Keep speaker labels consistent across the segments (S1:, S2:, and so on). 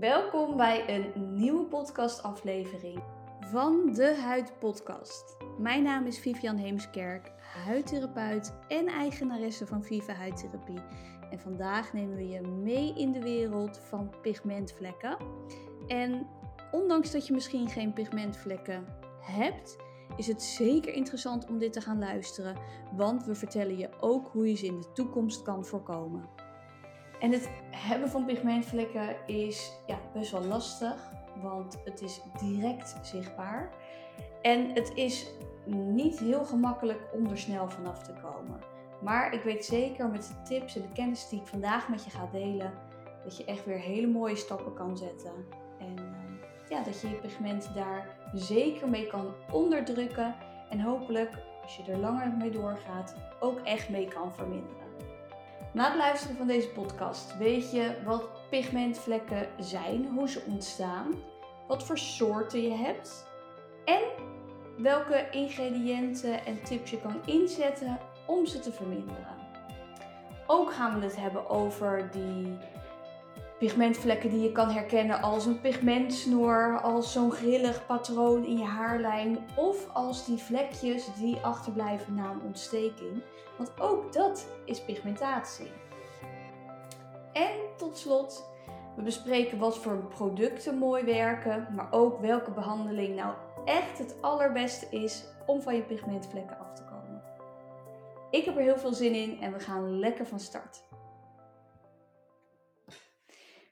S1: Welkom bij een nieuwe podcastaflevering van de Huid Podcast. Mijn naam is Vivian Heemskerk, huidtherapeut en eigenaresse van Viva Huidtherapie. En vandaag nemen we je mee in de wereld van pigmentvlekken. En ondanks dat je misschien geen pigmentvlekken hebt, is het zeker interessant om dit te gaan luisteren, want we vertellen je ook hoe je ze in de toekomst kan voorkomen. En het hebben van pigmentvlekken is ja, best wel lastig, want het is direct zichtbaar. En het is niet heel gemakkelijk om er snel vanaf te komen. Maar ik weet zeker met de tips en de kennis die ik vandaag met je ga delen, dat je echt weer hele mooie stappen kan zetten. En uh, ja, dat je je pigment daar zeker mee kan onderdrukken. En hopelijk, als je er langer mee doorgaat, ook echt mee kan verminderen. Na het luisteren van deze podcast weet je wat pigmentvlekken zijn, hoe ze ontstaan, wat voor soorten je hebt en welke ingrediënten en tips je kan inzetten om ze te verminderen. Ook gaan we het hebben over die pigmentvlekken die je kan herkennen als een pigmentsnoer, als zo'n grillig patroon in je haarlijn of als die vlekjes die achterblijven na een ontsteking. Want ook dat is pigmentatie. En tot slot, we bespreken wat voor producten mooi werken, maar ook welke behandeling nou echt het allerbeste is om van je pigmentvlekken af te komen. Ik heb er heel veel zin in en we gaan lekker van start.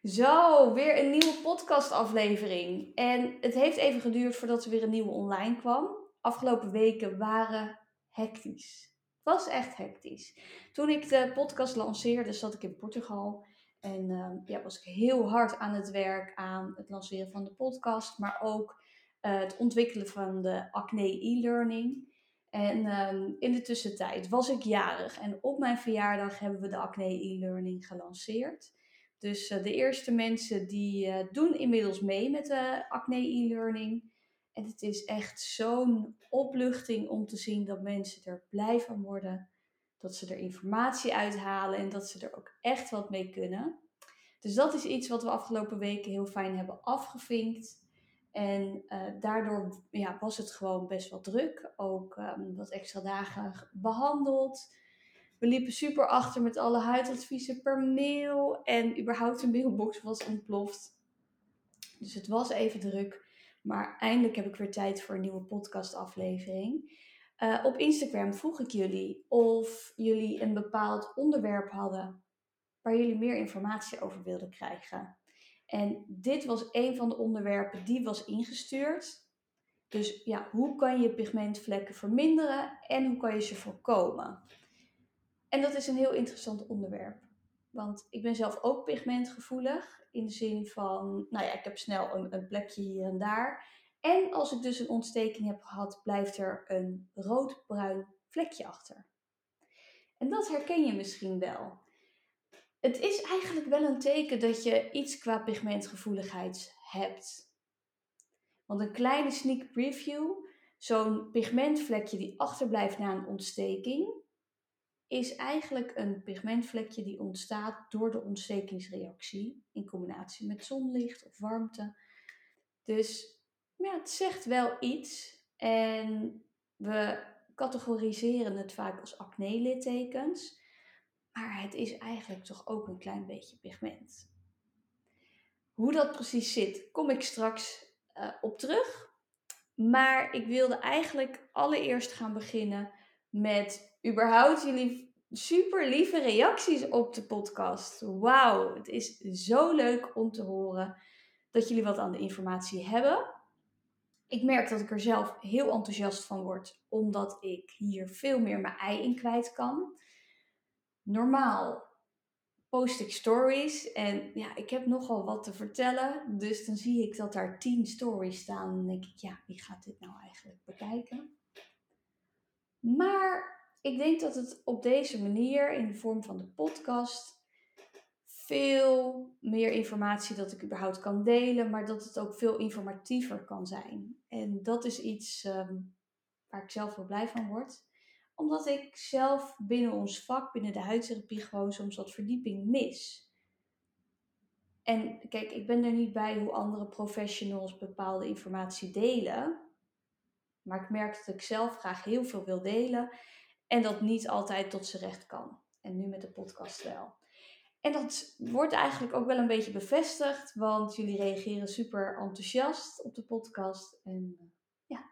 S1: Zo, weer een nieuwe podcastaflevering. En het heeft even geduurd voordat er weer een nieuwe online kwam. Afgelopen weken waren hectisch. Het was echt hectisch. Toen ik de podcast lanceerde, zat ik in Portugal. En uh, ja, was ik heel hard aan het werk aan het lanceren van de podcast, maar ook uh, het ontwikkelen van de Acne e-learning. En um, in de tussentijd was ik jarig en op mijn verjaardag hebben we de Acne e-learning gelanceerd. Dus uh, de eerste mensen die uh, doen inmiddels mee met de Acne e-learning. En het is echt zo'n opluchting om te zien dat mensen er blij van worden. Dat ze er informatie uithalen en dat ze er ook echt wat mee kunnen. Dus dat is iets wat we afgelopen weken heel fijn hebben afgevinkt. En daardoor ja, was het gewoon best wel druk. Ook um, wat extra dagen behandeld. We liepen super achter met alle huidadviezen per mail. En überhaupt een mailbox was ontploft. Dus het was even druk. Maar eindelijk heb ik weer tijd voor een nieuwe podcastaflevering. Uh, op Instagram vroeg ik jullie of jullie een bepaald onderwerp hadden waar jullie meer informatie over wilden krijgen. En dit was een van de onderwerpen die was ingestuurd. Dus ja, hoe kan je pigmentvlekken verminderen en hoe kan je ze voorkomen? En dat is een heel interessant onderwerp. Want ik ben zelf ook pigmentgevoelig. In de zin van, nou ja, ik heb snel een, een plekje hier en daar. En als ik dus een ontsteking heb gehad, blijft er een rood-bruin vlekje achter. En dat herken je misschien wel. Het is eigenlijk wel een teken dat je iets qua pigmentgevoeligheid hebt. Want een kleine sneak preview, zo'n pigmentvlekje die achterblijft na een ontsteking, is eigenlijk een pigmentvlekje die ontstaat door de ontstekingsreactie in combinatie met zonlicht of warmte. Dus ja, het zegt wel iets en we categoriseren het vaak als acne-littekens. Maar het is eigenlijk toch ook een klein beetje pigment. Hoe dat precies zit, kom ik straks uh, op terug. Maar ik wilde eigenlijk allereerst gaan beginnen met überhaupt jullie super lieve reacties op de podcast. Wauw, het is zo leuk om te horen dat jullie wat aan de informatie hebben. Ik merk dat ik er zelf heel enthousiast van word, omdat ik hier veel meer mijn ei in kwijt kan normaal post ik stories en ja, ik heb nogal wat te vertellen. Dus dan zie ik dat daar 10 stories staan. En denk ik, ja, wie gaat dit nou eigenlijk bekijken? Maar ik denk dat het op deze manier, in de vorm van de podcast, veel meer informatie dat ik überhaupt kan delen, maar dat het ook veel informatiever kan zijn. En dat is iets um, waar ik zelf wel blij van word omdat ik zelf binnen ons vak, binnen de huidtherapie, gewoon soms wat verdieping mis. En kijk, ik ben er niet bij hoe andere professionals bepaalde informatie delen. Maar ik merk dat ik zelf graag heel veel wil delen en dat niet altijd tot z'n recht kan. En nu met de podcast wel. En dat wordt eigenlijk ook wel een beetje bevestigd, want jullie reageren super enthousiast op de podcast. En eh, ja,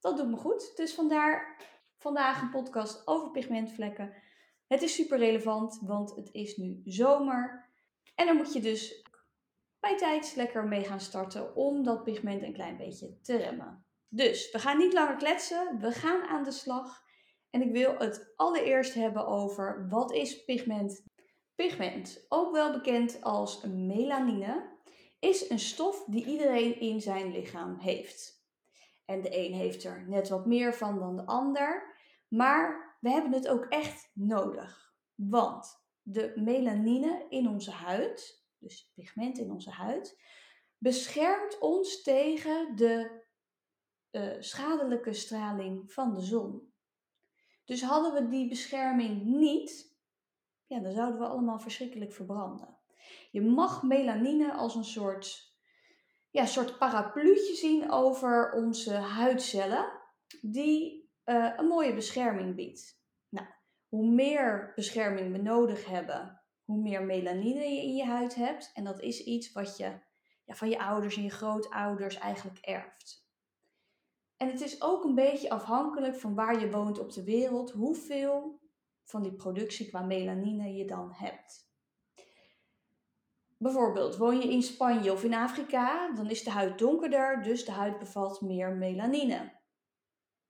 S1: dat doet me goed. Dus vandaar vandaag een podcast over pigmentvlekken. Het is super relevant, want het is nu zomer. En dan moet je dus bij tijds lekker mee gaan starten om dat pigment een klein beetje te remmen. Dus we gaan niet langer kletsen, we gaan aan de slag. En ik wil het allereerst hebben over wat is pigment Pigment, ook wel bekend als melanine, is een stof die iedereen in zijn lichaam heeft. En de een heeft er net wat meer van dan de ander, maar we hebben het ook echt nodig. Want de melanine in onze huid, dus pigment in onze huid, beschermt ons tegen de uh, schadelijke straling van de zon. Dus hadden we die bescherming niet, ja, dan zouden we allemaal verschrikkelijk verbranden. Je mag melanine als een soort, ja, soort parapluutje zien over onze huidcellen, die uh, een mooie bescherming biedt. Nou, hoe meer bescherming we nodig hebben, hoe meer melanine je in je huid hebt. En dat is iets wat je ja, van je ouders en je grootouders eigenlijk erft. En het is ook een beetje afhankelijk van waar je woont op de wereld, hoeveel van die productie qua melanine je dan hebt. Bijvoorbeeld, woon je in Spanje of in Afrika, dan is de huid donkerder, dus de huid bevat meer melanine.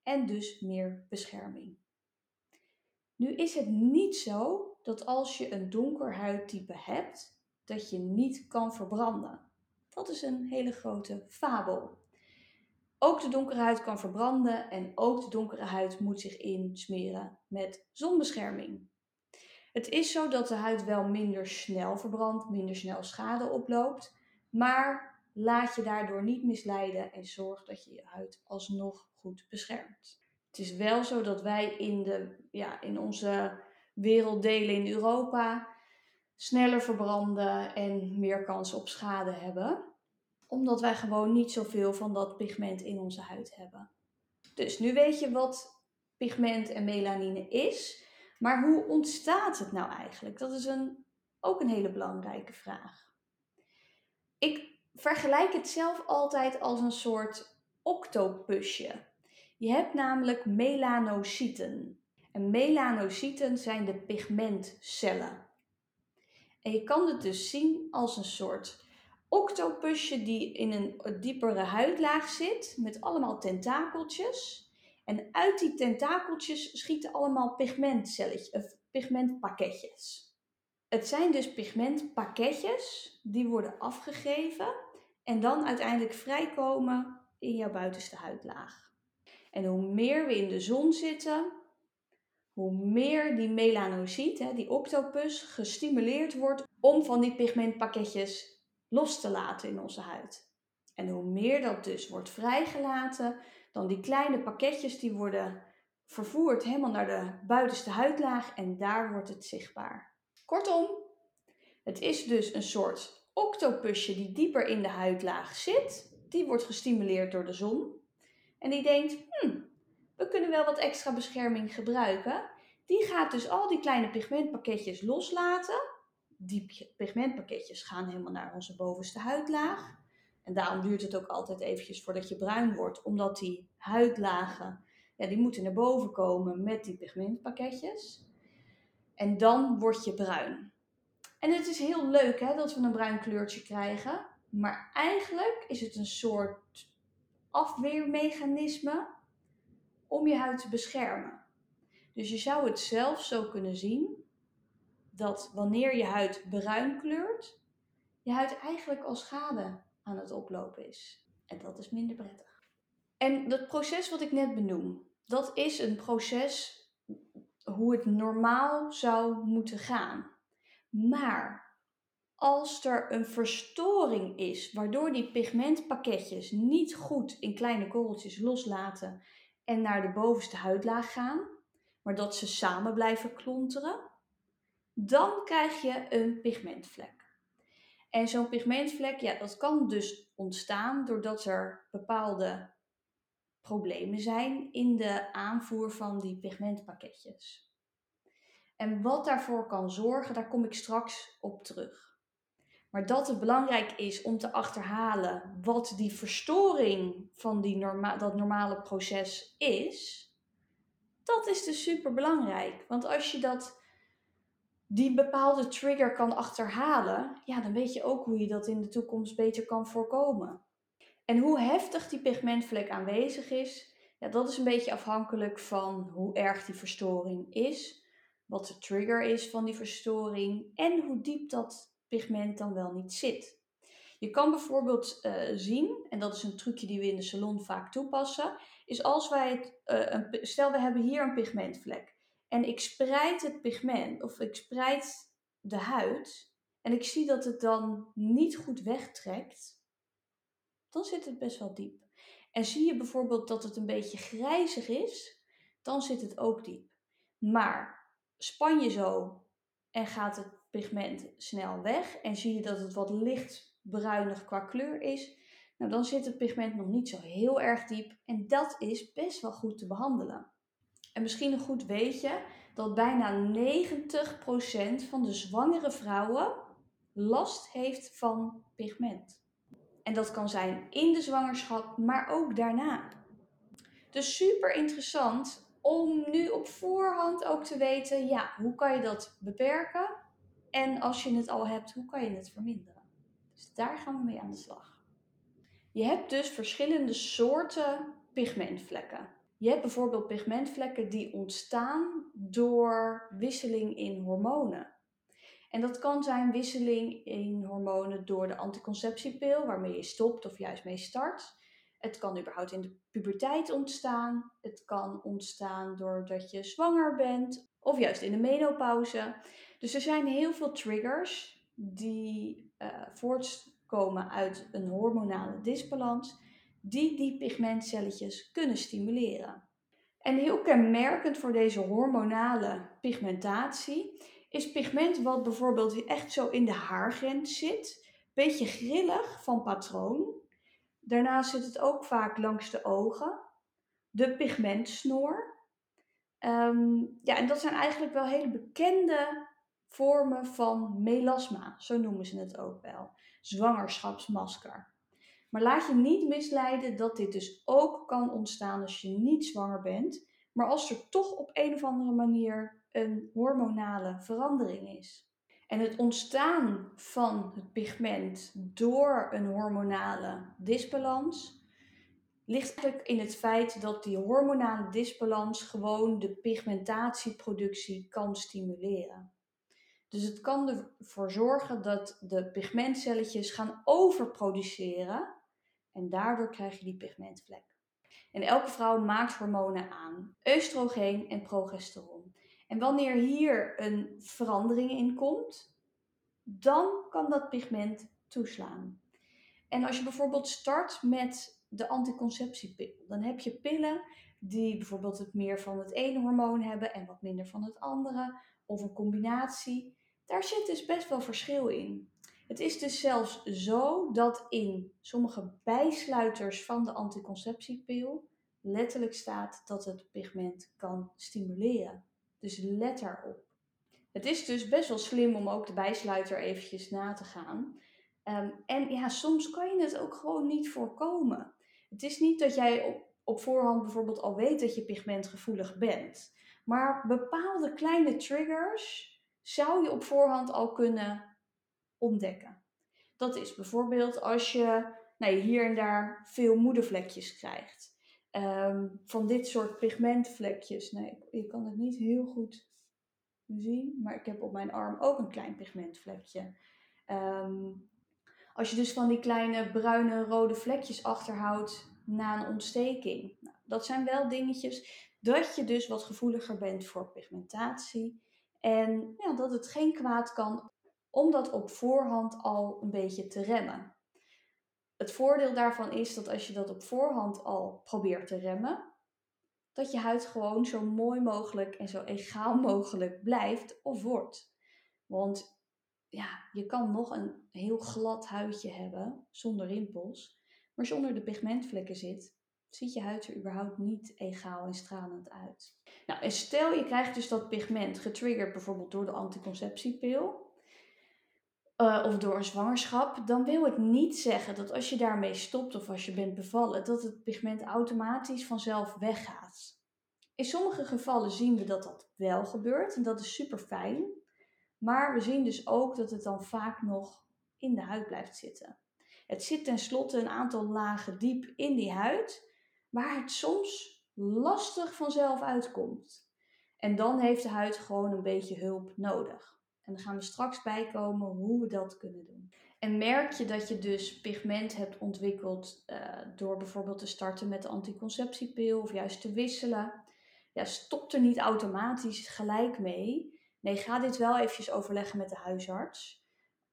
S1: En dus meer bescherming. Nu is het niet zo dat als je een donker huidtype hebt, dat je niet kan verbranden. Dat is een hele grote fabel. Ook de donkere huid kan verbranden en ook de donkere huid moet zich insmeren met zonbescherming. Het is zo dat de huid wel minder snel verbrandt, minder snel schade oploopt, maar laat je daardoor niet misleiden en zorg dat je je huid alsnog goed beschermt. Het is wel zo dat wij in, de, ja, in onze werelddelen in Europa sneller verbranden en meer kans op schade hebben omdat wij gewoon niet zoveel van dat pigment in onze huid hebben. Dus nu weet je wat pigment en melanine is. Maar hoe ontstaat het nou eigenlijk? Dat is een, ook een hele belangrijke vraag. Ik vergelijk het zelf altijd als een soort octopusje. Je hebt namelijk melanocyten. En melanocyten zijn de pigmentcellen. En je kan het dus zien als een soort octopusje die in een diepere huidlaag zit met allemaal tentakeltjes. En uit die tentakeltjes schieten allemaal pigmentcelletjes, of pigmentpakketjes. Het zijn dus pigmentpakketjes die worden afgegeven en dan uiteindelijk vrijkomen in jouw buitenste huidlaag. En hoe meer we in de zon zitten, hoe meer die melanocyte, die octopus, gestimuleerd wordt om van die pigmentpakketjes los te laten in onze huid. En hoe meer dat dus wordt vrijgelaten, dan die kleine pakketjes die worden vervoerd helemaal naar de buitenste huidlaag en daar wordt het zichtbaar. Kortom, het is dus een soort octopusje die dieper in de huidlaag zit. Die wordt gestimuleerd door de zon. En die denkt, hm, we kunnen wel wat extra bescherming gebruiken. Die gaat dus al die kleine pigmentpakketjes loslaten die pigmentpakketjes gaan helemaal naar onze bovenste huidlaag. En daarom duurt het ook altijd eventjes voordat je bruin wordt, omdat die huidlagen, ja, die moeten naar boven komen met die pigmentpakketjes. En dan word je bruin. En het is heel leuk hè, dat we een bruin kleurtje krijgen, maar eigenlijk is het een soort afweermechanisme om je huid te beschermen. Dus je zou het zelf zo kunnen zien dat wanneer je huid bruin kleurt, je huid eigenlijk al schade aan het oplopen is. En dat is minder prettig. En dat proces wat ik net benoem, dat is een proces hoe het normaal zou moeten gaan. Maar als er een verstoring is, waardoor die pigmentpakketjes niet goed in kleine korreltjes loslaten en naar de bovenste huidlaag gaan, maar dat ze samen blijven klonteren, dan krijg je een pigmentvlek. En zo'n pigmentvlek, ja, dat kan dus ontstaan doordat er bepaalde problemen zijn in de aanvoer van die pigmentpakketjes. En wat daarvoor kan zorgen, daar kom ik straks op terug. Maar dat het belangrijk is om te achterhalen wat die verstoring van die norma dat normale proces is, dat is dus super belangrijk. Want als je dat, die bepaalde trigger kan achterhalen, ja, dan weet je ook hoe je dat in de toekomst beter kan voorkomen. En hoe heftig die pigmentvlek aanwezig is, ja, dat is een beetje afhankelijk van hoe erg die verstoring is, wat de trigger is van die verstoring en hoe diep dat pigment dan wel niet zit. Je kan bijvoorbeeld uh, zien, en dat is een trucje die we in de salon vaak toepassen, is als wij het, uh, een, stel we hebben hier een pigmentvlek en ik spreid het pigment of ik spreid de huid en ik zie dat het dan niet goed wegtrekt, dan zit het best wel diep. En zie je bijvoorbeeld dat het een beetje grijzig is, dan zit het ook diep. Maar span je zo en gaat het pigment snel weg en zie je dat het wat licht bruinig qua kleur is, nou dan zit het pigment nog niet zo heel erg diep en dat is best wel goed te behandelen. En misschien een goed weetje dat bijna 90% van de zwangere vrouwen last heeft van pigment. En dat kan zijn in de zwangerschap, maar ook daarna. Dus super interessant om nu op voorhand ook te weten, ja, hoe kan je dat beperken? En als je het al hebt, hoe kan je het verminderen? Dus daar gaan we mee aan de slag. Je hebt dus verschillende soorten pigmentvlekken. Je hebt bijvoorbeeld pigmentvlekken die ontstaan door wisseling in hormonen. En dat kan zijn wisseling in hormonen door de anticonceptiepil, waarmee je stopt of juist mee start. Het kan überhaupt in de puberteit ontstaan. Het kan ontstaan doordat je zwanger bent of juist in de menopauze. Dus er zijn heel veel triggers die uh, voortkomen uit een hormonale disbalans, die die pigmentcelletjes kunnen stimuleren. En heel kenmerkend voor deze hormonale pigmentatie is pigment wat bijvoorbeeld echt zo in de haargrens zit, beetje grillig van patroon. Daarnaast zit het ook vaak langs de ogen, de pigmentsnoor. Um, ja, en dat zijn eigenlijk wel hele bekende vormen van melasma, zo noemen ze het ook wel. Zwangerschapsmasker. Maar laat je niet misleiden dat dit dus ook kan ontstaan als je niet zwanger bent, maar als er toch op een of andere manier een hormonale verandering is. En het ontstaan van het pigment door een hormonale disbalans ligt eigenlijk in het feit dat die hormonale disbalans gewoon de pigmentatieproductie kan stimuleren. Dus het kan ervoor zorgen dat de pigmentcelletjes gaan overproduceren en daardoor krijg je die pigmentvlek. En elke vrouw maakt hormonen aan, oestrogeen en progesteron. En wanneer hier een verandering in komt, dan kan dat pigment toeslaan. En als je bijvoorbeeld start met de anticonceptiepil, dan heb je pillen die bijvoorbeeld het meer van het ene hormoon hebben en wat minder van het andere, of een combinatie. Daar zit dus best wel verschil in. Het is dus zelfs zo dat in sommige bijsluiters van de anticonceptiepil letterlijk staat dat het pigment kan stimuleren. Dus let daarop. Het is dus best wel slim om ook de bijsluiter eventjes na te gaan. Ehm, en ja, soms kan je het ook gewoon niet voorkomen. Het is niet dat jij op, op voorhand bijvoorbeeld al weet dat je pigmentgevoelig bent. Maar bepaalde kleine triggers zou je op voorhand al kunnen ontdekken. Dat is bijvoorbeeld als je nou, hier en daar veel moedervlekjes krijgt. Ehm, van dit soort pigmentvlekjes. Nee, je kan het niet heel goed zien, maar ik heb op mijn arm ook een klein pigmentvlekje. Ehm, als je dus van die kleine bruine rode vlekjes achterhoudt na een ontsteking. Nou, dat zijn wel dingetjes dat je dus wat gevoeliger bent voor pigmentatie. En ja, dat het geen kwaad kan om dat op voorhand al een beetje te remmen. Het voordeel daarvan is dat als je dat op voorhand al probeert te remmen, dat je huid gewoon zo mooi mogelijk en zo egaal mogelijk blijft of wordt. Want ja, je kan nog een heel glad huidje hebben zonder rimpels. Maar als je onder de pigmentvlekken zit, ziet je huid er überhaupt niet egaal en stralend uit. Nou, en stel je krijgt dus dat pigment getriggerd bijvoorbeeld door de anticonceptiepil. Uh, of door een zwangerschap, dan wil het niet zeggen dat als je daarmee stopt of als je bent bevallen, dat het pigment automatisch vanzelf weggaat. In sommige gevallen zien we dat dat wel gebeurt en dat is super fijn. Maar we zien dus ook dat het dan vaak nog in de huid blijft zitten. Het zit tenslotte een aantal lagen diep in die huid, waar het soms lastig vanzelf uitkomt. En dan heeft de huid gewoon een beetje hulp nodig. En dan gaan we straks bijkomen hoe we dat kunnen doen. En merk je dat je dus pigment hebt ontwikkeld uh, door bijvoorbeeld te starten met de anticonceptiepil of juist te wisselen. Ja, stop er niet automatisch gelijk mee. Nee, ga dit wel eventjes overleggen met de huisarts.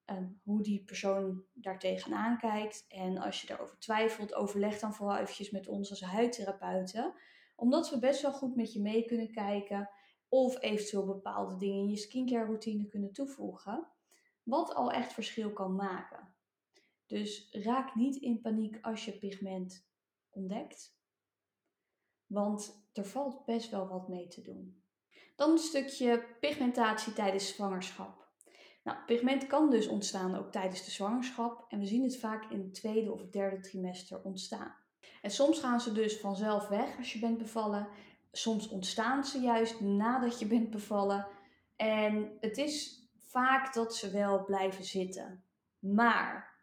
S1: Um, hoe die persoon daar tegenaan kijkt. En als je daarover twijfelt, overleg dan vooral eventjes met ons als huidtherapeuten. Omdat we best wel goed met je mee kunnen kijken of eventueel bepaalde dingen in je skincare routine kunnen toevoegen. Wat al echt verschil kan maken. Dus raak niet in paniek als je pigment ontdekt. Want er valt best wel wat mee te doen. Dan een stukje pigmentatie tijdens zwangerschap. Nou, pigment kan dus ontstaan ook tijdens de zwangerschap en we zien het vaak in het tweede of derde trimester ontstaan. En soms gaan ze dus vanzelf weg als je bent bevallen soms ontstaan ze juist nadat je bent bevallen. En het is vaak dat ze wel blijven zitten. Maar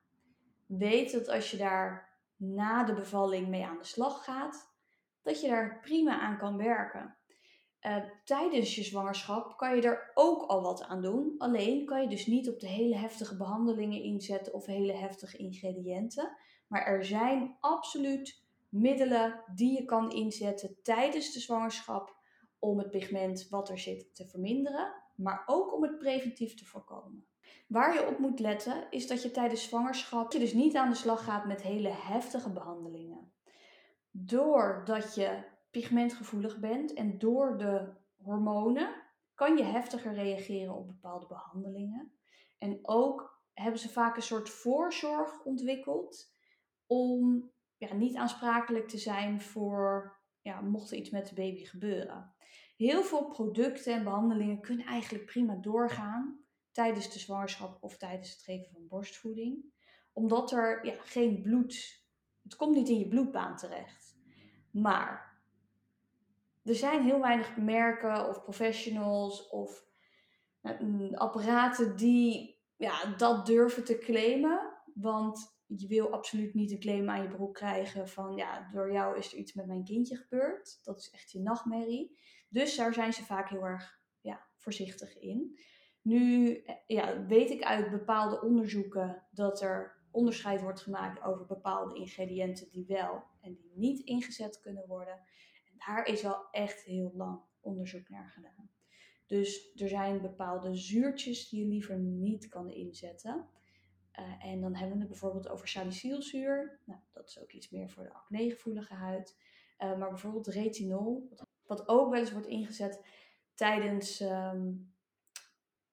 S1: weet dat als je daar na de bevalling mee aan de slag gaat, dat je daar prima aan kan werken. Uh, tijdens je zwangerschap kan je er ook al wat aan doen. Alleen kan je dus niet op de hele heftige behandelingen inzetten of hele heftige ingrediënten. Maar er zijn absoluut middelen die je kan inzetten tijdens de zwangerschap om het pigment wat er zit te verminderen, maar ook om het preventief te voorkomen. Waar je op moet letten is dat je tijdens zwangerschap je dus niet aan de slag gaat met hele heftige behandelingen. Doordat je pigmentgevoelig bent en door de hormonen kan je heftiger reageren op bepaalde behandelingen. En ook hebben ze vaak een soort voorzorg ontwikkeld om ja, niet aansprakelijk te zijn voor, ja, mocht er iets met de baby gebeuren. Heel veel producten en behandelingen kunnen eigenlijk prima doorgaan tijdens de zwangerschap of tijdens het geven van borstvoeding. Omdat er ja, geen bloed, het komt niet in je bloedbaan terecht. Maar er zijn heel weinig merken of professionals of nou, apparaten die ja, dat durven te claimen. Want je wil absoluut niet een claim aan je broek krijgen van ja, door jou is er iets met mijn kindje gebeurd. Dat is echt je nachtmerrie. Dus daar zijn ze vaak heel erg ja, voorzichtig in. Nu eh, ja, weet ik uit bepaalde onderzoeken dat er onderscheid wordt gemaakt over bepaalde ingrediënten die wel en die niet ingezet kunnen worden. En daar is wel echt heel lang onderzoek naar gedaan. Dus er zijn bepaalde zuurtjes die je liever niet kan inzetten. Uh, en dan hebben we het bijvoorbeeld over salicylzuur. Nou, dat is ook iets meer voor de acnegevoelige huid. Uh, maar bijvoorbeeld retinol, wat ook wel eens wordt ingezet tijdens um,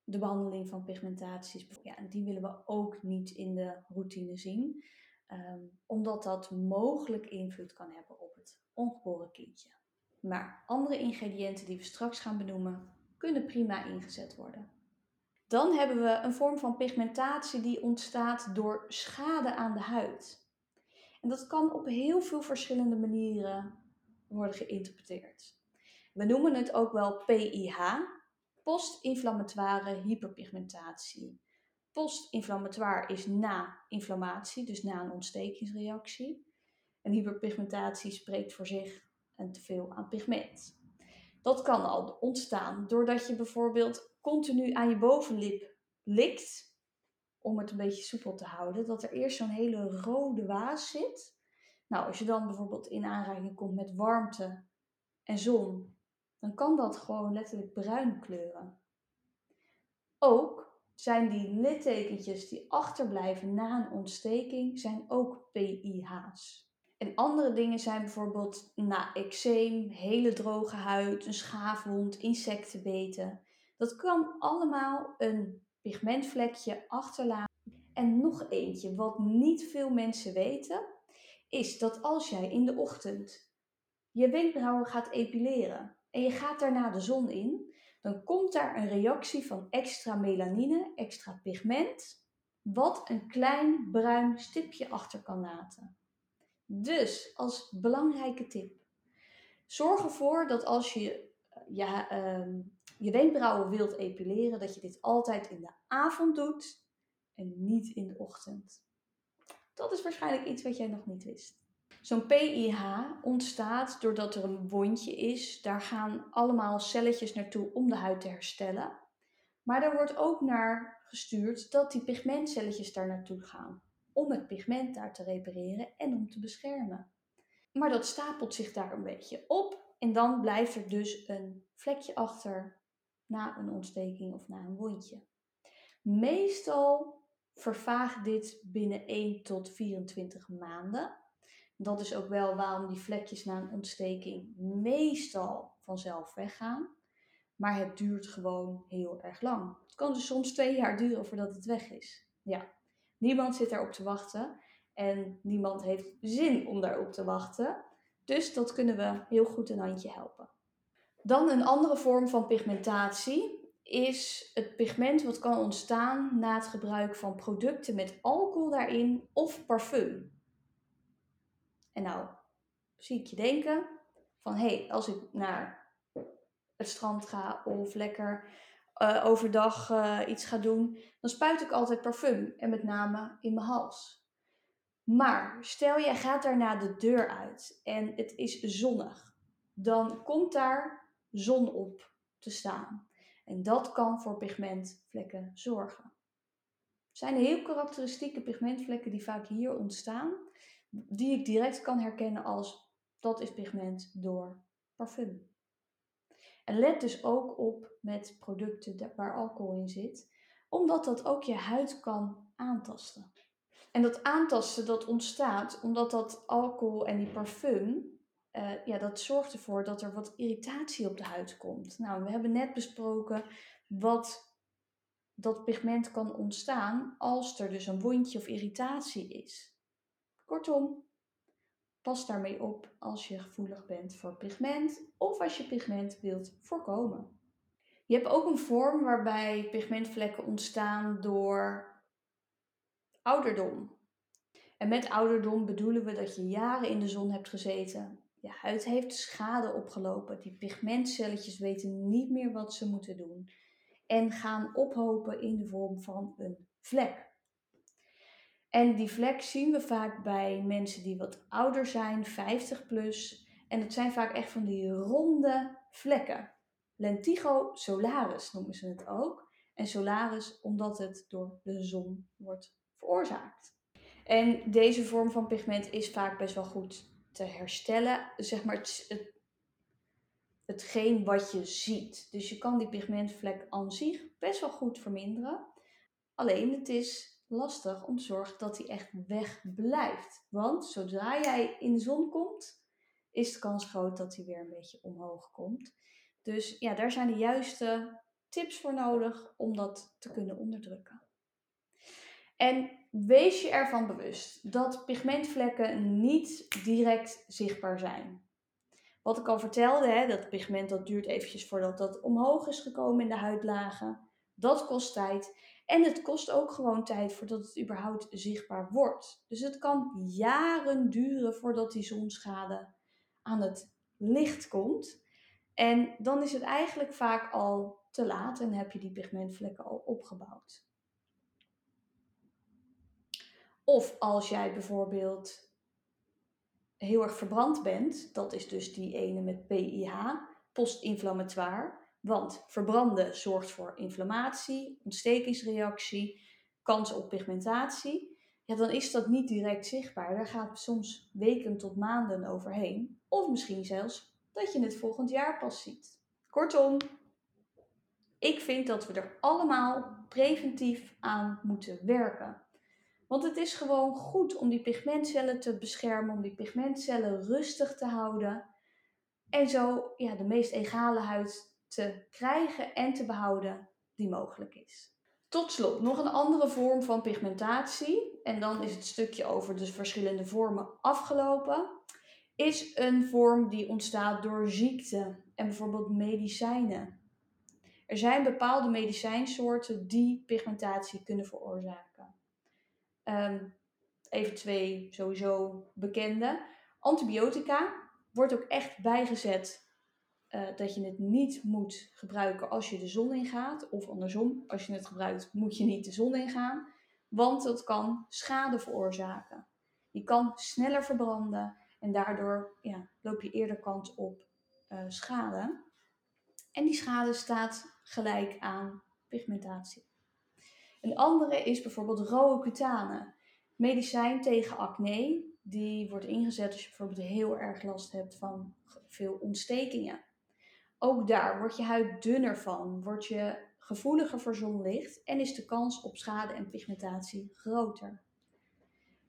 S1: de behandeling van pigmentaties. Ja, en die willen we ook niet in de routine zien. Um, omdat dat mogelijk invloed kan hebben op het ongeboren kindje. Maar andere ingrediënten die we straks gaan benoemen, kunnen prima ingezet worden. Dan hebben we een vorm van pigmentatie die ontstaat door schade aan de huid. En dat kan op heel veel verschillende manieren worden geïnterpreteerd. We noemen het ook wel PIH, post-inflammatoire hyperpigmentatie. Post-inflammatoire is na inflammatie, dus na een ontstekingsreactie. En hyperpigmentatie spreekt voor zich een teveel aan pigment. Dat kan al ontstaan doordat je bijvoorbeeld continu aan je bovenlip likt, om het een beetje soepel te houden, dat er eerst zo'n hele rode waas zit. Nou, als je dan bijvoorbeeld in aanraking komt met warmte en zon, dan kan dat gewoon letterlijk bruin kleuren. Ook zijn die littekentjes die achterblijven na een ontsteking, zijn ook PIH's. En andere dingen zijn bijvoorbeeld na eczeem, hele droge huid, een schaafwond, insectenbeten. Dat kan allemaal een pigmentvlekje achterlaten. En nog eentje, wat niet veel mensen weten, is dat als jij in de ochtend je wenkbrauwen gaat epileren en je gaat daarna de zon in, dan komt daar een reactie van extra melanine, extra pigment, wat een klein bruin stipje achter kan laten. Dus als belangrijke tip, zorg ervoor dat als je ja, ehm, je wenkbrauwen wilt epileren, dat je dit altijd in de avond doet en niet in de ochtend. Dat is waarschijnlijk iets wat jij nog niet wist. Zo'n PIH ontstaat doordat er een wondje is. Daar gaan allemaal celletjes naartoe om de huid te herstellen. Maar er wordt ook naar gestuurd dat die pigmentcelletjes daar naartoe gaan. Om het pigment daar te repareren en om te beschermen. Maar dat stapelt zich daar een beetje op. En dan blijft er dus een vlekje achter na een ontsteking of na een wondje. Meestal vervaagt dit binnen 1 tot 24 maanden. Dat is ook wel waarom die vlekjes na een ontsteking meestal vanzelf weggaan. Maar het duurt gewoon heel erg lang. Het kan dus soms twee jaar duren voordat het weg is. Ja, niemand zit daarop te wachten. En niemand heeft zin om daarop te wachten. Dus dat kunnen we heel goed een handje helpen. Dan een andere vorm van pigmentatie is het pigment wat kan ontstaan na het gebruik van producten met alcohol daarin of parfum. En nou zie ik je denken van hé, hey, als ik naar het strand ga of lekker uh, overdag uh, iets ga doen, dan spuit ik altijd parfum en met name in mijn hals. Maar stel jij gaat daarna de deur uit en het is zonnig, dan komt daar zon op te staan. En dat kan voor pigmentvlekken zorgen. Er zijn heel karakteristieke pigmentvlekken die vaak hier ontstaan, die ik direct kan herkennen als dat is pigment door parfum. En let dus ook op met producten waar alcohol in zit, omdat dat ook je huid kan aantasten. En dat aantasten dat ontstaat omdat dat alcohol en die parfum uh, ja, dat zorgt ervoor dat er wat irritatie op de huid komt. Nou, we hebben net besproken wat dat pigment kan ontstaan als er dus een wondje of irritatie is. Kortom, pas daarmee op als je gevoelig bent voor pigment of als je pigment wilt voorkomen. Je hebt ook een vorm waarbij pigmentvlekken ontstaan door ouderdom. En met ouderdom bedoelen we dat je jaren in de zon hebt gezeten, je huid heeft schade opgelopen. Die pigmentcelletjes weten niet meer wat ze moeten doen. En gaan ophopen in de vorm van een vlek. En die vlek zien we vaak bij mensen die wat ouder zijn, 50 plus. En het zijn vaak echt van die ronde vlekken. Lentigo solaris noemen ze het ook. En solaris omdat het door de zon wordt veroorzaakt. En deze vorm van pigment is vaak best wel goed te herstellen. Zeg maar het, het, hetgeen wat je ziet. Dus je kan die pigmentvlek aan zich best wel goed verminderen. Alleen het is lastig om te zorgen dat die echt weg blijft. Want zodra jij in de zon komt, is de kans groot dat hij weer een beetje omhoog komt. Dus ja, daar zijn de juiste tips voor nodig om dat te kunnen onderdrukken. En wees je ervan bewust dat pigmentvlekken niet direct zichtbaar zijn. Wat ik al vertelde, hè, dat pigment dat duurt eventjes voordat dat omhoog is gekomen in de huidlagen. Dat kost tijd. En het kost ook gewoon tijd voordat het überhaupt zichtbaar wordt. Dus het kan jaren duren voordat die zonschade aan het licht komt. En dan is het eigenlijk vaak al te laat en heb je die pigmentvlekken al opgebouwd. Of als jij bijvoorbeeld heel erg verbrand bent, dat is dus die ene met PIH, postinflammatoire. Want verbranden zorgt voor inflammatie, ontstekingsreactie, kans op pigmentatie. Ja, dan is dat niet direct zichtbaar. Daar gaat soms weken tot maanden overheen. Of misschien zelfs dat je het volgend jaar pas ziet. Kortom, ik vind dat we er allemaal preventief aan moeten werken. Want het is gewoon goed om die pigmentcellen te beschermen, om die pigmentcellen rustig te houden. En zo ja, de meest egale huid te krijgen en te behouden die mogelijk is. Tot slot, nog een andere vorm van pigmentatie. En dan is het stukje over de verschillende vormen afgelopen. Is een vorm die ontstaat door ziekte en bijvoorbeeld medicijnen. Er zijn bepaalde medicijnsoorten die pigmentatie kunnen veroorzaken. Um, even twee sowieso bekende. Antibiotica wordt ook echt bijgezet uh, dat je het niet moet gebruiken als je de zon ingaat. Of andersom, als je het gebruikt, moet je niet de zon ingaan. Want dat kan schade veroorzaken. Je kan sneller verbranden en daardoor ja, loop je eerder kans op uh, schade. En die schade staat gelijk aan pigmentatie. Een andere is bijvoorbeeld rode cutane. Medicijn tegen acne. Die wordt ingezet als je bijvoorbeeld heel erg last hebt van veel ontstekingen. Ook daar wordt je huid dunner van, word je gevoeliger voor zonlicht en is de kans op schade en pigmentatie groter.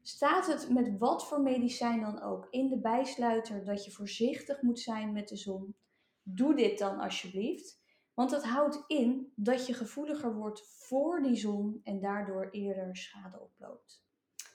S1: Staat het met wat voor medicijn dan ook in de bijsluiter dat je voorzichtig moet zijn met de zon, doe dit dan alsjeblieft. Want het houdt in dat je gevoeliger wordt voor die zon en daardoor eerder schade oploopt.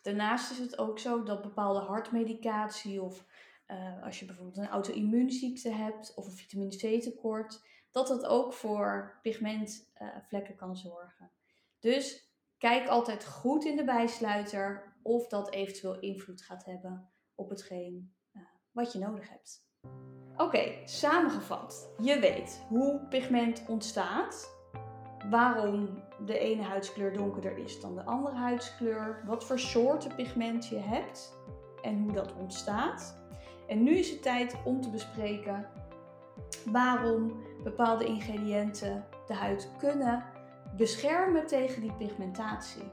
S1: Daarnaast is het ook zo dat bepaalde hartmedicatie of uh, als je bijvoorbeeld een auto-immuunziekte hebt of een vitamine C tekort, dat dat ook voor pigmentvlekken uh, kan zorgen. Dus kijk altijd goed in de bijsluiter of dat eventueel invloed gaat hebben op hetgeen uh, wat je nodig hebt. Oké, samengevat. Je weet hoe pigment ontstaat, waarom de ene huidskleur donkerder is dan de andere huidskleur, wat voor soorten pigment je hebt en hoe dat ontstaat. En nu is het tijd om te bespreken waarom bepaalde ingrediënten de huid kunnen beschermen tegen die pigmentatie.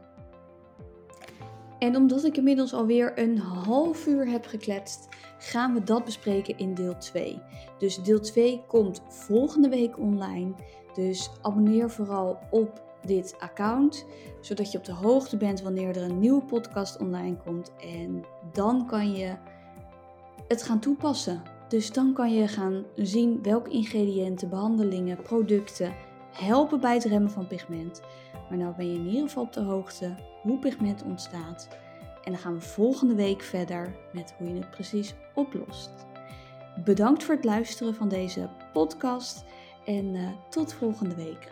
S1: En omdat ik inmiddels alweer een half uur heb gekletst, gaan we dat bespreken in deel 2. Dus deel 2 komt volgende week online. Dus abonneer vooral op dit account, zodat je op de hoogte bent wanneer er een nieuwe podcast online komt. En dan kan je het gaan toepassen. Dus dan kan je gaan zien welke ingrediënten, behandelingen, producten helpen bij het remmen van pigment. Maar nou ben je in ieder geval op de hoogte hoe pigment ontstaat. En dan gaan we volgende week verder met hoe je het precies oplost. Bedankt voor het luisteren van deze podcast en uh, tot volgende week.